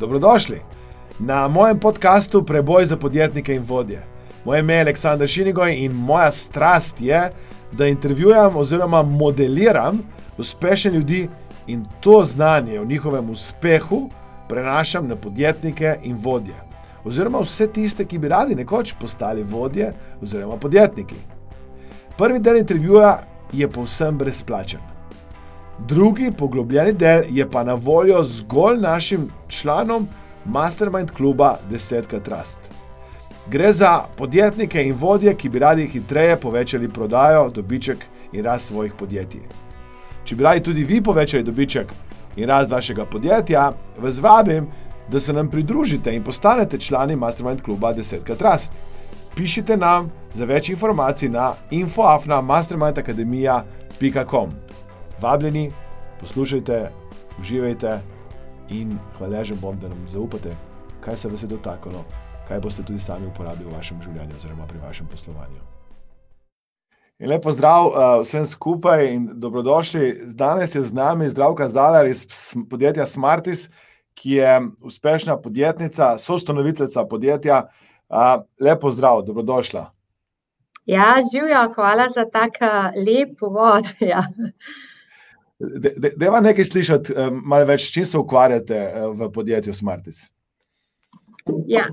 Dobrodošli na mojem podkastu Preboj za podjetnike in vodje. Moje ime je Aleksandr Šinigoj in moja strast je, da intervjujem oziroma modeliram uspešne ljudi in to znanje o njihovem uspehu prenašam na podjetnike in vodje. Oziroma vse tiste, ki bi radi nekoč postali vodje oziroma podjetniki. Prvi del intervjuja je povsem brezplačen. Drugi poglobljeni del je pa na voljo zgolj našim članom Mastermind kluba 10 Trust. Gre za podjetnike in vodje, ki bi radi hitreje povečali prodajo, dobiček in rast svojih podjetij. Če bi radi tudi vi povečali dobiček in rast vašega podjetja, vas vabim, da se nam pridružite in postanete člani Mastermind kluba 10 Trust. Pišite nam za več informacij na infoafna.mastermindacademija.com. Vabljeni, poslušajte, uživajte in hvaležen bom, da nam zaupate, kaj se vas je dotaknilo, kaj boste tudi sami uporabili v vašem življenju oziroma pri vašem poslovanju. In lepo zdrav uh, vsem skupaj in dobrodošli. Danes je z nami zdravka Zalar iz podjetja Smartis, ki je uspešna podjetnica, soustanoviteljica podjetja. Uh, lepo zdrav, dobrodošla. Ja, živijo, hvala za tak lep uvod. Ja. Deva nekaj slišati, malo več, čim se ukvarjate eh, v podjetju Smartis? Ja,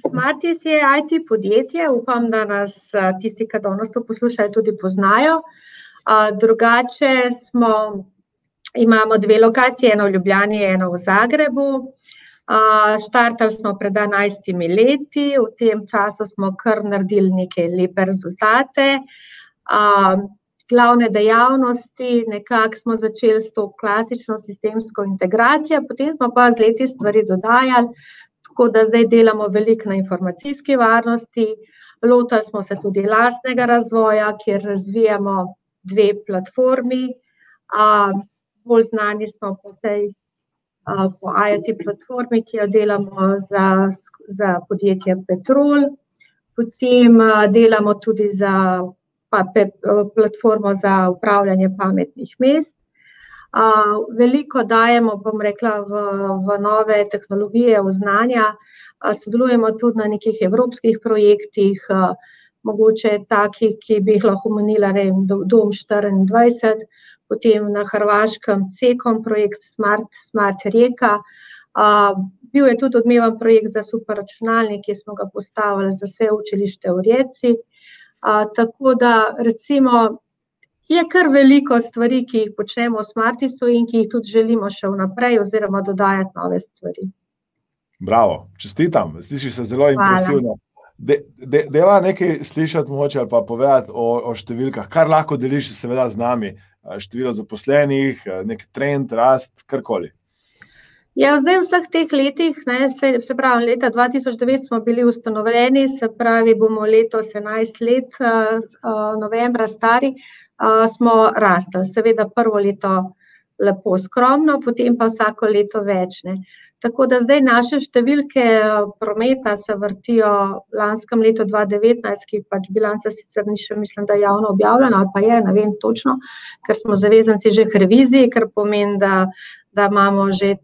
Smartis je IT podjetje, upam, da nas eh, tisti, ki danes to poslušajo, tudi poznajo. Drugače smo, imamo dve lokacije, eno v Ljubljani, eno v Zagrebu. Štartali smo pred enajstimi leti, v tem času smo kar naredili neke lepe rezultate glavne dejavnosti, nekako smo začeli s to klasično sistemsko integracijo, potem smo pa z leti stvari dodajali, tako da zdaj delamo veliko na informacijski varnosti. Lotili smo se tudi lastnega razvoja, kjer razvijamo dve platformi. Bolj znani smo po tej po IoT platformi, ki jo delamo za, za podjetje Petrol. Potem delamo tudi za pa platformo za upravljanje pametnih mest. Veliko dajemo, bom rekla, v, v nove tehnologije, v znanja, sodelujemo tudi na nekih evropskih projektih, mogoče takih, ki bi jih lahko omenila, ne vem, Dom štiriindvajset, potem na Hrvaškem Cekom projekt Smart, Smart Reka. Bil je tudi odmeven projekt za superračunalnik, ki smo ga postavili za vse učilište v Rijeci tako da recimo je kar veliko stvari, ki jih počnemo v Smartisu in ki jih tudi želimo še vnaprej oziroma dodajati nove stvari. Bravo, čestitam, slišiš se zelo impresivno. Deva nekaj slišati mogoče ali pa povedati o, o številkah, kar lahko deliš seveda z nami, število zaposlenih, nek trend, rast, karkoli. Ja, zdaj v vseh teh letih, ne, se, se pravi, leta dva tisoč devet smo bili ustanovljeni, se pravi, bomo letos enajst let novembra stari, smo rastli. Seveda prvo leto lepo skromno, potem pa vsako leto več, ne. Tako da zdaj naše številke prometa se vrtijo v lanskem letu dva devetnajst, ki pač bilanca sicer ni še, mislim, da javno objavljena, ali pa je, ne vem točno, ker smo zavezanci že k reviziji, kar pomeni, da da imamo že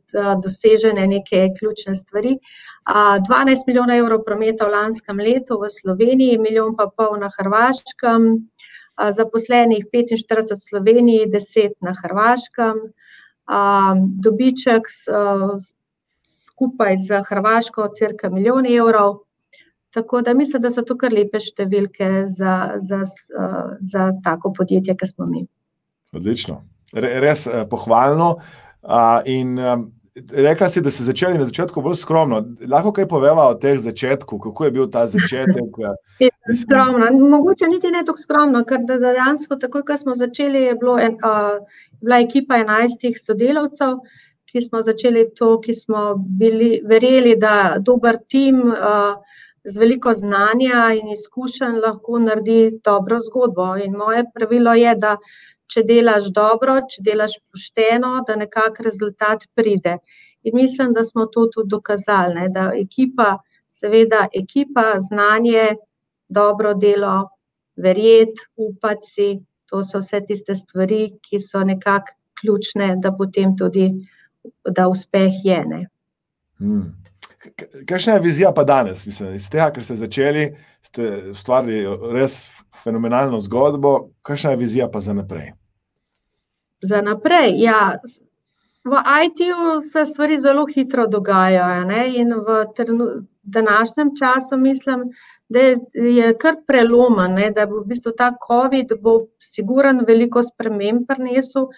dosežene neke ključne stvari. Dvanajst milijonov evrov prometa v lanskem letu v Sloveniji, milijon pa pol na Hrvaškem, zaposlenih petinštirideset v Sloveniji, deset na Hrvaškem. Dobiček skupaj s Hrvaško cirka milijon evrov. Tako da mislim, da so to kar lepe številke za, za, za tako podjetje, ke smo mi. Odlično, res pohvalno. in rekla si, da ste začeli na začetku bolj skromno. Lahko kaj poveva o tem začetku, kako je bil ta začetek? Skromno, mogoče niti ne toliko skromno, ker dejansko takoj, ko smo začeli, je bilo bila ekipa enajstih sodelavcev, ki smo začeli to, ki smo bili, verjeli, da dober tim, z veliko znanja in izkušenj lahko naredi dobro zgodbo, in moje pravilo je, da če delaš dobro, če delaš pošteno, da nekako rezultat pride. In mislim, da smo to tudi dokazali, ne, da ekipa, seveda ekipa, znanje, dobro delo, verjeti, upati si, to so vse tiste stvari, ki so nekako ključne, da potem tudi, da uspeh je, ne. Hmm. Kakšna je vizija pa danes? Mislim, iz tega, kar ste začeli, ste ustvarili res fenomenalno zgodbo. Kakšna je vizija pa za naprej? Za naprej, ja. V IT-ju se stvari zelo hitro dogajajo. Ne? In v današnjem času mislim, da je kar prelomen, ne? da bo v bistvu ta COVID bo siguren veliko sprememb prinesel.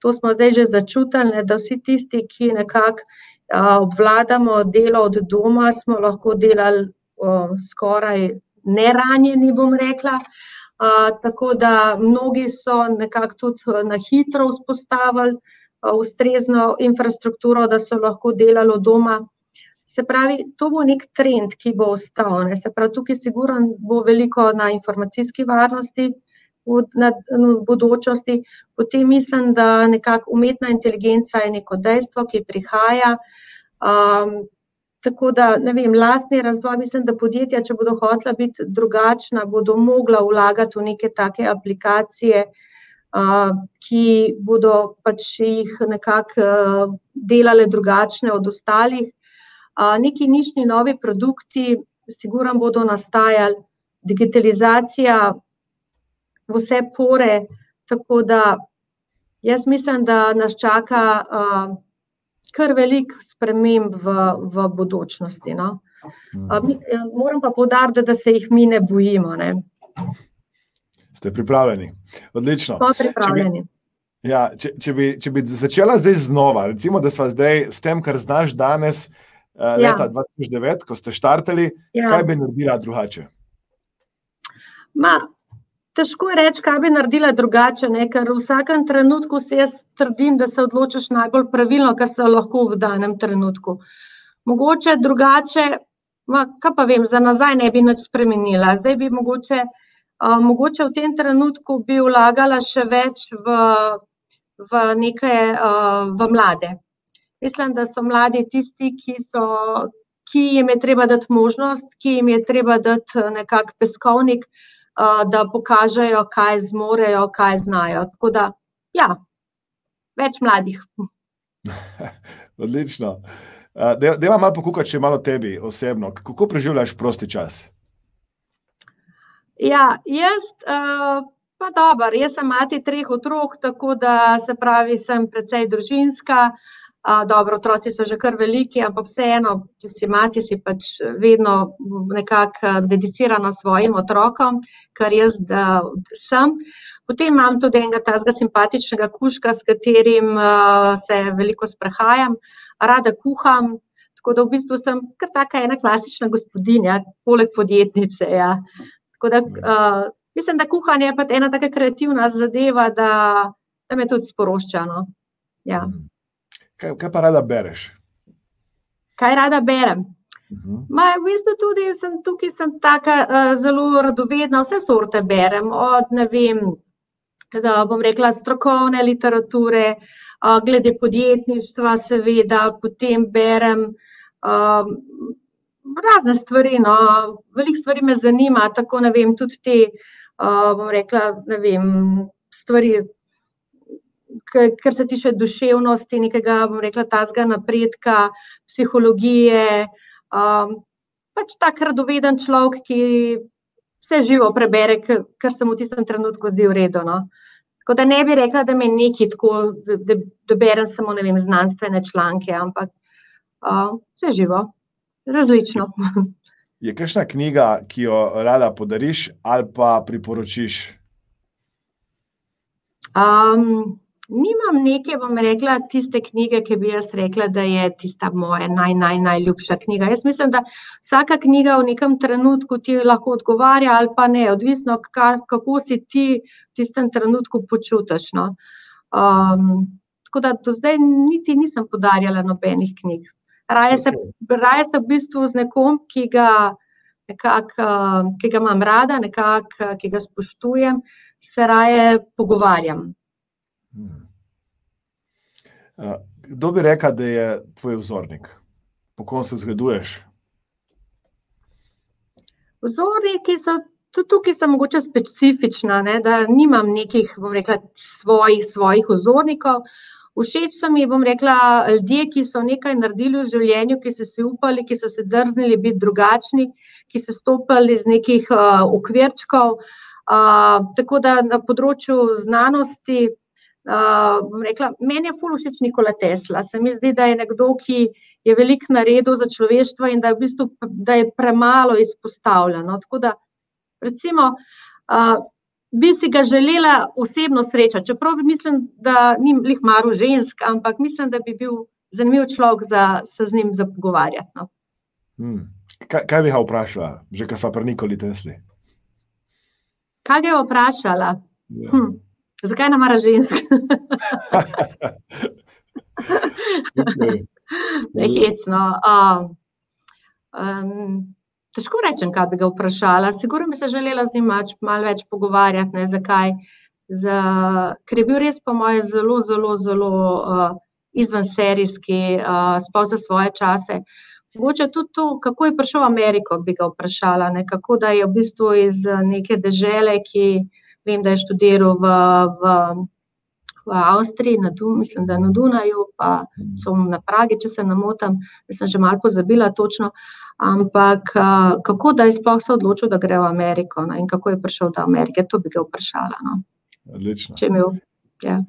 To smo zdaj že začutili, da vsi tisti, ki nekako obvladamo delo od doma, smo lahko delali skoraj neranjeni, bom rekla. Tako da mnogi so nekako tudi na hitro vzpostavili ustrezno infrastrukturo, da so lahko delali od doma. Se pravi, to bo neki trend, ki bo ostal, ne, se pravi, tukaj sigurno bo veliko na informacijski varnosti v v bodočnosti, potem mislim, da nekako umetna inteligenca je neko dejstvo, ki prihaja. tako da, ne vem, lastni razvoj, mislim, da podjetja, če bodo hotela biti drugačna, bodo mogla vlagati v neke take aplikacije, ki bodo pač jih nekako, delale drugačne od ostalih. neki nišni novi produkti sigurno bodo nastajali, digitalizacija v vse pore, tako da jaz mislim, da nas čaka, kar veliko sprememb v, v bodočnosti, no. moram pa poudariti, da se jih mi ne bojimo, ne. Ste pripravljeni, odlično. Smo pripravljeni. Ja, če, če bi, če bi začela zdaj znova, recimo, da sva zdaj s tem, kar znaš danes, leta dva tisoč devet, ko ste štartali, kaj bi naredila drugače? Ma, težko je reči, kaj bi naredila drugače, ne, ker v vsakem trenutku si jaz trdim, da se odločiš najbolj pravilno, kar se lahko v danem trenutku. Mogoče drugače, ma, kaj pa vem, za nazaj ne bi nič spremenila, zdaj bi mogoče, mogoče v tem trenutku bi vlagala še več v, v neke, v mlade. Mislim, da so mladi tisti, ki so, ki jim je treba dati možnost, ki jim je treba dati nekako peskovnik, da pokažejo, kaj zmorejo, kaj znajo, tako da, ja, več mladih. Odlično. dajva malo pokukati še malo tebi osebno, kako preživljaš prosti čas? Ja, jaz, pa dobro, jaz sem mati treh otrok, tako da, se pravi, sem precej družinska. Dobro, otroci so že kar veliki, ampak vseeno, če si mati, si pač vedno nekako dedicirana svojim otrokom, kar jaz, sem. Potem imam tudi enega takega simpatičnega kužka, s katerim, se veliko sprehajam, rada kuham, tako da v bistvu sem kar taka ena klasična gospodinja, poleg podjetnice, ja. Tako da, mislim, da kuhanje je pač ena taka kreativna zadeva, da, da me tudi sprošča, no. Ja. Kaj, kaj pa rada bereš? Kaj rada berem? Ma v bistvu tudi sem tukaj sem taka, zelo radovedna, vse sorte berem, od, ne vem, bom rekla, strokovne literature, glede podjetništva seveda, potem berem, razne stvari, no, veliko stvari me zanima, tako, ne vem, tudi te, bom rekla, ne vem, stvari, kar se tiče duševnosti, nekega, bom rekla, takega napredka, psihologije, pač tak radoveden človek, ki vse živo prebere, kar se mu v tistem trenutku zdi v redu, no. Tako da ne bi rekla, da me nekaj tako, da, da berem samo, vem, znanstvene članke, ampak, vse živo. Različno. Je kakšna knjiga, ki jo rada podariš ali pa priporočiš? Nimam neke, bom rekla, tiste knjige, ki bi jaz rekla, da je tista moja naj, naj, najljubša knjiga, jaz mislim, da vsaka knjiga v nekem trenutku ti lahko odgovarja ali pa ne, odvisno, kako se ti v tistem trenutku počutiš, no. tako da do zdaj niti nisem podarjala nobenih knjig. Raje se, raje se v bistvu z nekom, ki ga nekako, ki ga imam rada, nekako, ki ga spoštujem, se raje pogovarjam. Kdo bi rekla, da je tvoj vzornik? Po kom se zgleduješ? Vzorniki so, tudi tukaj sem mogoče specifična, ne, da nimam nekih, bom rekla, svojih, svojih vzornikov. Všeč so mi, bom rekla, ljudje, ki so nekaj naredili v življenju, ki so si upali, ki so se drznili biti drugačni, ki so stopili iz nekih uh, okvirčkov. Uh, tako da na področju znanosti, bom rekla, meni je ful všeč Nikola Tesla. Se mi zdi, da je nekdo, ki je veliko naredil za človeštvo in da je v bistvu da je premalo izpostavljeno. Tako da, recimo, uh, bi si ga želela osebno srečati, čeprav mislim, da ni lih maru žensk, ampak mislim, da bi bil zanimiv človek za se z njim pogovarjati. No. Hmm. Kaj, kaj bi ga vprašala, že kar smo pri Nikoli Tesli? Kaj ga je vprašala? Ja. Hm. Zakaj ne mara žensk? Ne, hecno. Um, um, Težko rečem, kaj bi ga vprašala. Sigurno bi se želela z njim malo več pogovarjati. Ne, zakaj? Za, ker je bil res, po mojem, zelo, zelo, zelo uh, izvenserijski, uh, sploh za svoje čase. Mogoče tudi to, kako je prišel v Ameriko, bi ga vprašala. Ne, kako da je v bistvu iz neke dežele, ki vem, da je študiral v. v v Avstriji, na Dun, mislim, da na Dunaju, pa so na Pragi, če se ne motim, da sem že malo pozabila točno. Ampak kako da je sploh se odločil, da gre v Ameriko no, in kako je prišel do Amerike, to bi ga vprašala. No. Če, imel, ja.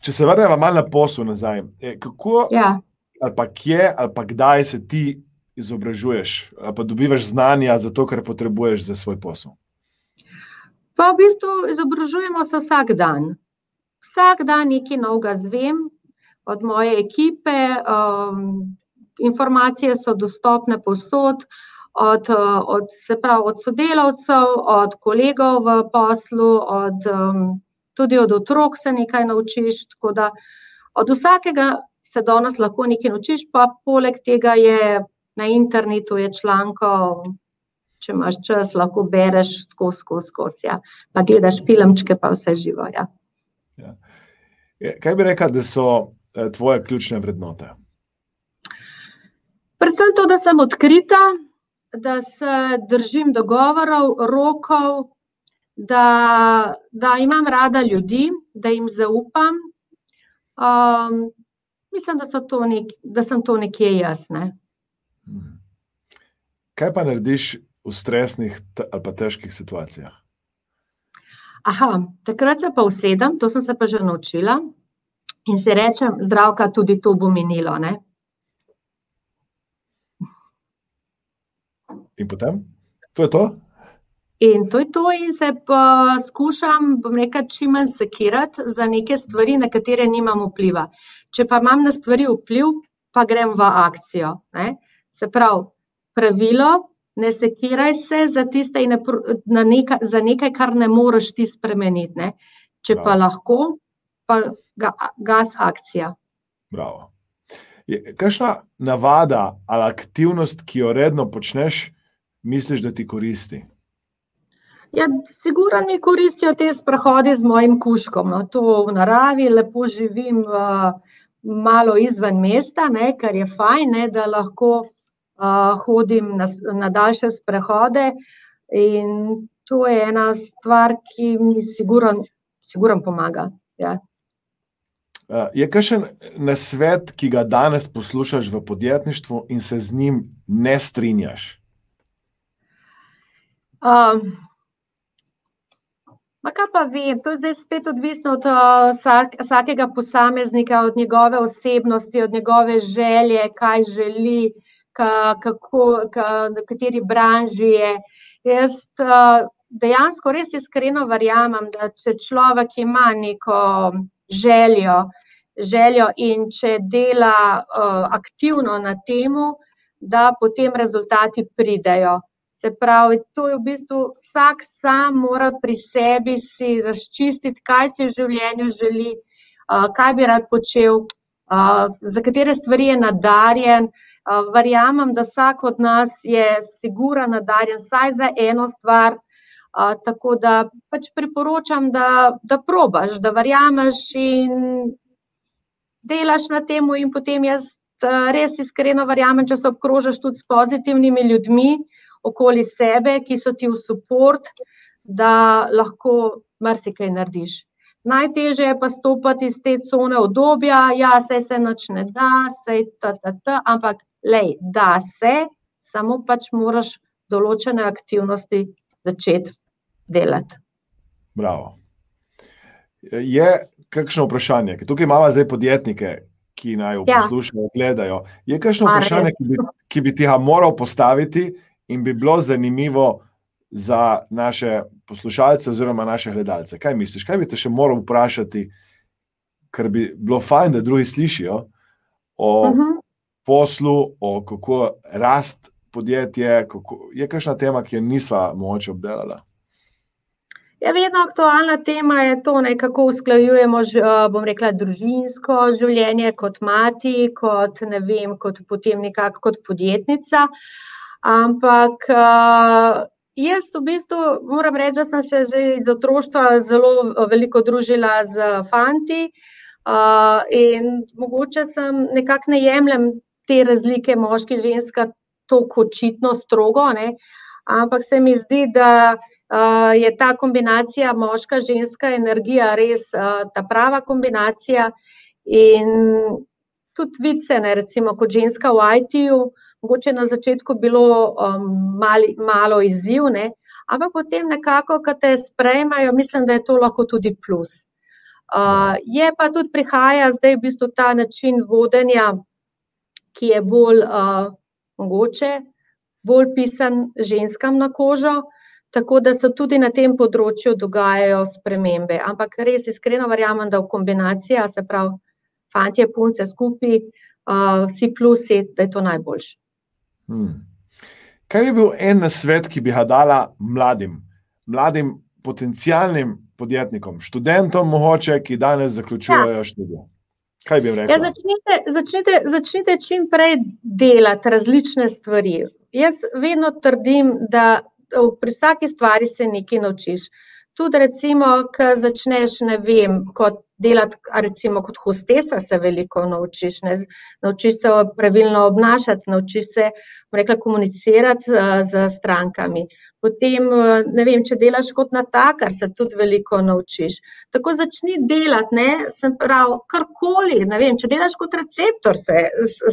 če se vrnemo malo na posel nazaj, e, kako ja. ali pa kje ali pa kdaj se ti izobražuješ, ali pa dobivaš znanja za to, kar potrebuješ za svoj posel? Pa v bistvu izobražujemo se vsak dan vsak dan nekaj novega zvem od moje ekipe, um, informacije so dostopne povsod, od, od, se pravi, od sodelavcev, od kolegov v poslu, od, um, tudi od otrok se nekaj naučiš. Da od vsakega se danes lahko nekaj naučiš, pa poleg tega je na internetu je člankov. Če imaš čas, lahko bereš skozi, skozi, skozi. Ja. Pa gledaš filmčke, pa vse živo. Ja. Ja. Kaj bi rekel, da so eh, tvoje ključne vrednote? Predvsem to, da sem odkrita, da se držim dogovorov, rokov, da, da imam rada ljudi, da jim zaupam. Um, mislim, da, nek, da sem to nekje jasne. Hmm. Kaj pa narediš v stresnih ali pa težkih situacijah? Aha, takrat se pa usedem, to sem se pa že naučila in si rečem, zdravka, tudi to bo minilo. Ne? In potem, to je to? In to je to, in se pa skušam, bom rekel, čim manj sekirati za neke stvari, na katere nimam vpliva. Če pa imam na stvari vpliv, pa grem v akcijo. Ne? Se pravi, pravilo, ne sekiraj se za, tiste in na nekaj, za nekaj, kar ne moreš ti spremeniti. Ne? Če Bravo. pa lahko, pa ga, gas akcija. Bravo. Kakšna navada ali aktivnost, ki jo redno počneš, misliš, da ti koristi? Ja, sigurno mi koristijo te sprehodi z mojim kuškom. No. To v naravi, lepo živim uh, malo izven mesta, ne, kar je fajn, ne, da lahko hodim na, na daljše sprehode. In to je ena stvar, ki mi sigurno pomaga. Ja. Je kakšen nasvet, ki ga danes poslušaš v podjetništvu in se z njim ne strinjaš? Um, kaj pa vem, to je zdaj spet odvisno od vsak, vsakega posameznika, od njegove osebnosti, od njegove želje, kaj želi. Uh, kako, v kateri branži je. Jaz dejansko res iskreno verjamem, da če človek ima neko željo, željo in če dela aktivno na temu, da potem rezultati pridejo. Se pravi, to je v bistvu vsak sam mora pri sebi si razčistiti, kaj si v življenju želi, kaj bi rad počel, za katere stvari je nadarjen. Verjamem, da vsak od nas je sigurno nadarjen vsaj za eno stvar, tako da pač priporočam, da, da probaš, da verjameš in delaš na tem, in potem jaz res iskreno verjamem, če se obkrožiš tudi s pozitivnimi ljudmi okoli sebe, ki so ti v podporo, da lahko marsikaj narediš. Najtežje je pa stopiti iz te cone obdobja, ja, se se noč ne da, se ta, ta, ta, ampak lej, da se, samo pač moraš določene aktivnosti začeti delati. Bravo. Je kakšno vprašanje, ker tukaj imamo zdaj podjetnike, ki naj jo Ja. poslušajo, gledajo. Je kakšno A, vprašanje, ki bi, ki bi ti ga moral postaviti in bi bilo zanimivo za naše poslušalce oziroma naše gledalce? Kaj misliš, kaj bi te še moral vprašati, kar bi bilo fajn, da drugi slišijo o Mhm. poslu, o kako rast podjetje, kako, je kakšna tema, ki jo nisva mogoče obdelala? Ja, vedno aktualna tema je to, ne, kako usklajujemo, ž- eh, bom rekla, družinsko življenje kot mati, kot ne vem, kot potem nekako kot podjetnica. Ampak eh, jaz v bistvu moram reči, da sem se že iz otroštva zelo eh, veliko družila z fanti. eh, in mogoče sem nekako ne jemljem te razlike moški, ženska tako očitno strogo, ne, ampak se mi zdi, da uh, je ta kombinacija moška-ženska energija res uh, ta prava kombinacija. In tudi vice, ne, recimo kot ženska v IT-ju, mogoče na začetku bilo um, mali, malo izziv, ne, ampak potem nekako, ko te sprejmajo, mislim, da je to lahko tudi plus. Uh, je pa tudi prihaja zdaj v bistvu ta način vodenja, ki je bolj uh, mogoče, bolj pisan ženskam na kožo, tako da se tudi na tem področju dogajajo spremembe. Ampak res iskreno verjamem, da v kombinaciji, se pravi, fantje, punce skupaj, uh, vsi plusi, da je to najboljše. Hmm. Kaj bi bil en nasvet, ki bi ga dala mladim, mladim potencijalnim podjetnikom, študentom, mogoče, ki danes zaključujejo ja. študij? Kaj bi jim Ja, rekel? začnite, začnite, začnite čim prej delati različne stvari. Jaz vedno trdim, da pri vsaki stvari se nekaj naučiš. Tudi recimo, ko začneš, ne vem, kot delati, recimo kot hostesa se veliko naučiš, ne, naučiš se pravilno obnašati, naučiš se, rekla, komunicirati uh, z strankami. Potem, eh, ne vem, če delaš kot natakar, se tudi veliko naučiš. Tako začni delati, ne, se pravi, karkoli, ne vem, če delaš kot receptor, se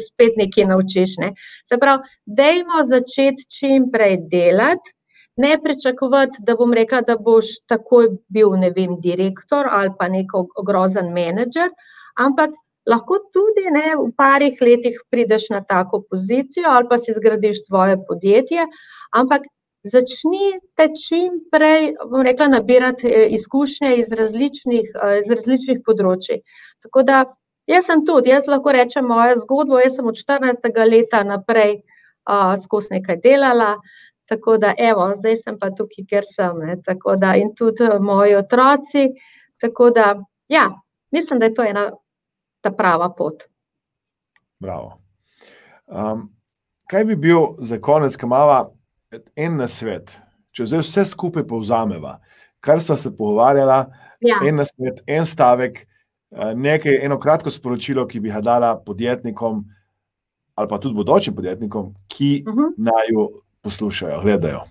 spet nekaj naučiš, ne. Se pravi, dajmo začeti čim prej delati, ne pričakovati, da bom rekla, da boš takoj bil, ne vem, direktor ali pa neko grozen menedžer, ampak lahko tudi, ne, v parih letih prideš na tako pozicijo ali pa si zgradiš svoje podjetje, ampak začnite čim prej, bom rekla, nabirati eh, izkušnje iz različnih, eh, iz različnih področij. Tako da jaz sem tudi, jaz lahko rečem mojo zgodbo, jaz sem od štirinajstega leta naprej uh, skozi nekaj delala, tako da evo, zdaj sem pa tukaj, kjer sem, ne, tako da in tudi eh, moji otroci, tako da ja, mislim, da je to ena ta prava pot. Bravo. Um, kaj bi bil za konec, kamava, en nasvet, če zdaj vse skupaj povzameva, kar smo se pogovarjala, Ja. en nasvet, en stavek, eh, nekaj, eno kratko sporočilo, ki bi ga dala podjetnikom ali pa tudi bodočim podjetnikom, ki Uh -huh. naj jo poslušajo, gledajo.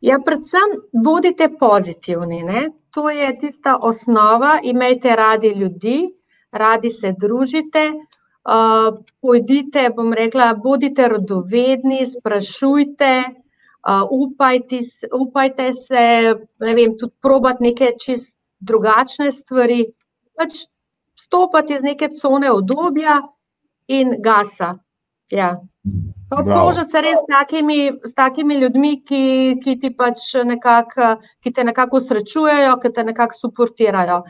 Ja, predvsem bodite pozitivni, ne. To je tista osnova, imejte radi ljudi, radi se družite, uh, pojdite, bom rekla, bodite radovedni, sprašujte, uh, upajte, upajte se, ne vem, tudi probati neke čist drugačne stvari, pač stopati iz neke cone udobja in gasa. Ja. Obkrožiti se res s takimi, s takimi ljudmi, ki, ki ti pač nekako, ki te nekako srečujejo, ki te nekako suportirajo.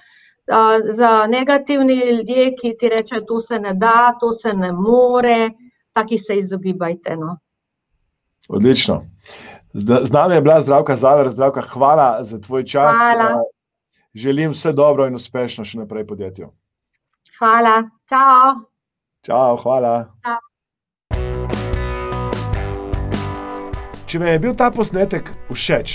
Uh, za negativni ljudje, ki ti rečejo, to se ne da, to se ne more, taki se izogibajte. No. Odlično. Z nami je bila zdravka Zalar, zdravka, hvala za tvoj čas. Hvala. Želim vse dobro in uspešno še naprej podjetju. Hvala, čau. Čau, hvala. Čau. Če vam je bil ta posnetek všeč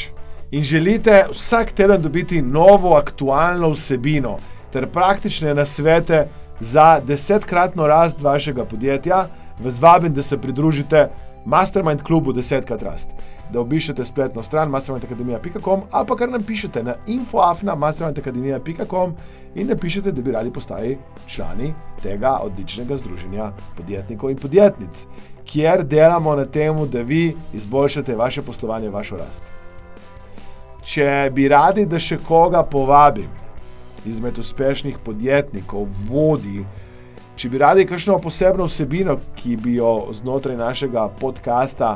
in želite vsak teden dobiti novo aktualno vsebino ter praktične nasvete za desetkratno rast vašega podjetja, vas vabim, da se pridružite Mastermind klubu 10krat rast. Da obišete spletno stran mastermindakademija.com ali pa kar nam pišete na infoafna.mastermindakademija.com in napišete, da bi radi postali člani tega odličnega združenja podjetnikov in podjetnic, kjer delamo na tem, da vi izboljšate vaše poslovanje, vašo rast. Če bi radi, da še koga povabim izmed uspešnih podjetnikov, vodi, Če bi radi kakšno posebno vsebino, ki bi jo znotraj našega podcasta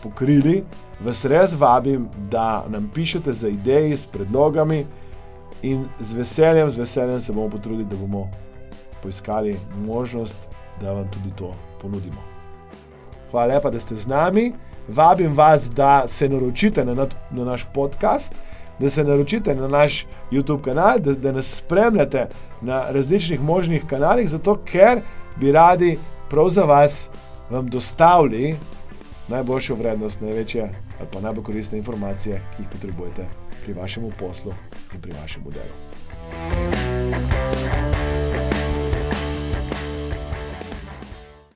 pokrili, vas res vabim, da nam pišete za ideje, s predlogami in z veseljem, z veseljem se bomo potrudili, da bomo poiskali možnost, da vam tudi to ponudimo. Hvala lepa, da ste z nami. Vabim vas, da se naročite na, na naš podcast da se naročite na naš YouTube kanal, da, da nas spremljate na različnih možnih kanalih, zato ker bi radi prav za vas vam dostavili najboljšo vrednost, največje ali pa najbolj koristne informacije, ki jih potrebujete pri vašem poslu in pri vašem delu.